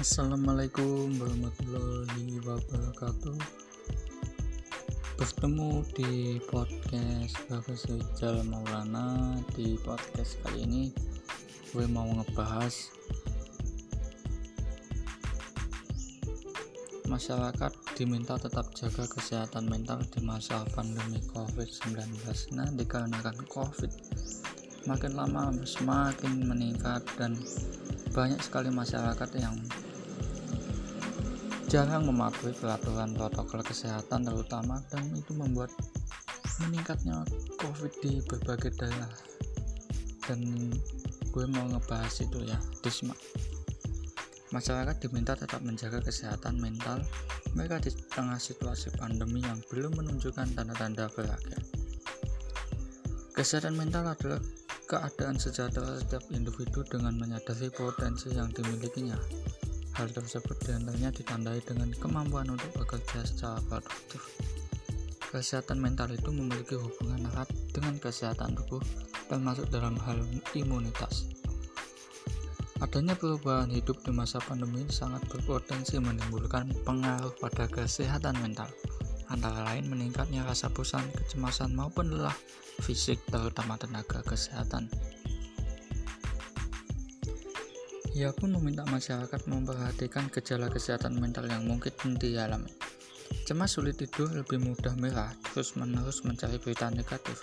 Assalamualaikum warahmatullahi wabarakatuh. Bertemu di podcast Bapak Sejal Maulana. Di podcast kali ini Gue mau ngebahas Masyarakat diminta tetap jaga kesehatan mental di masa pandemi COVID-19 Nah dikarenakan COVID Makin lama semakin meningkat dan banyak sekali masyarakat yang jarang mematuhi peraturan protokol kesehatan terutama dan itu membuat meningkatnya covid di berbagai daerah. Dan gue mau ngebahas itu ya Disma. Masyarakat diminta tetap menjaga kesehatan mental mereka di tengah situasi pandemi yang belum menunjukkan tanda-tanda berakhir. Kesehatan mental adalah keadaan sejahtera setiap individu dengan menyadari potensi yang dimilikinya Hal tersebut di antaranya ditandai dengan kemampuan untuk bekerja secara produktif. Kesehatan mental itu memiliki hubungan erat dengan kesehatan tubuh, termasuk dalam hal imunitas. Adanya perubahan hidup di masa pandemi sangat berpotensi menimbulkan pengaruh pada kesehatan mental, antara lain meningkatnya rasa bosan, kecemasan, maupun lelah fisik, terutama tenaga kesehatan. Ia pun meminta masyarakat memperhatikan gejala kesehatan mental yang mungkin dialami. Cemas sulit tidur lebih mudah merah, terus-menerus mencari berita negatif,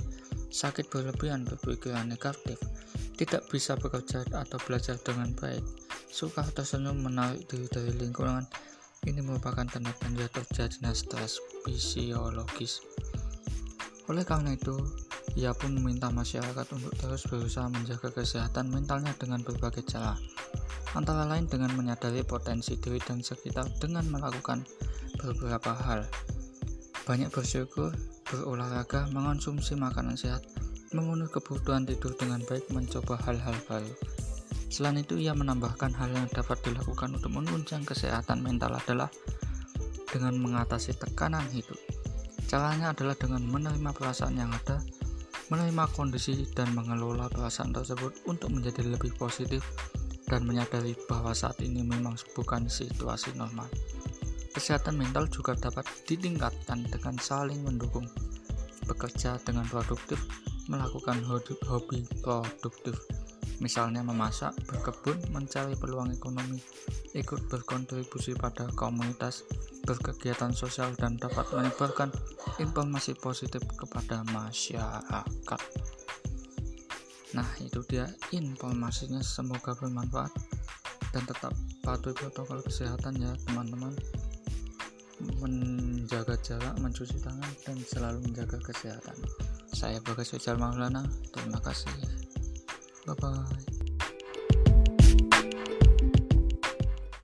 sakit berlebihan berpikiran negatif, tidak bisa bekerja atau belajar dengan baik, suka tersenyum menarik diri dari lingkungan, ini merupakan tanda-tanda terjadinya stres fisiologis. Oleh karena itu, ia pun meminta masyarakat untuk terus berusaha menjaga kesehatan mentalnya dengan berbagai cara, antara lain dengan menyadari potensi diri dan sekitar dengan melakukan beberapa hal. Banyak bersyukur, berolahraga, mengonsumsi makanan sehat, memenuhi kebutuhan tidur dengan baik, mencoba hal-hal baru. Selain itu, ia menambahkan hal yang dapat dilakukan untuk menunjang kesehatan mental adalah dengan mengatasi tekanan hidup. Caranya adalah dengan menerima perasaan yang ada, menerima kondisi dan mengelola perasaan tersebut untuk menjadi lebih positif dan menyadari bahwa saat ini memang bukan situasi normal. Kesehatan mental juga dapat ditingkatkan dengan saling mendukung, bekerja dengan produktif, melakukan hobi produktif, misalnya memasak, berkebun, mencari peluang ekonomi, ikut berkontribusi pada komunitas, berkegiatan sosial, dan dapat menyebarkan informasi positif kepada masyarakat. Nah, itu dia informasinya. Semoga bermanfaat dan tetap patuhi protokol kesehatan ya, teman-teman. Menjaga jarak, mencuci tangan, dan selalu menjaga kesehatan. Saya Bagas Wijal Maulana. Terima kasih. 拜拜。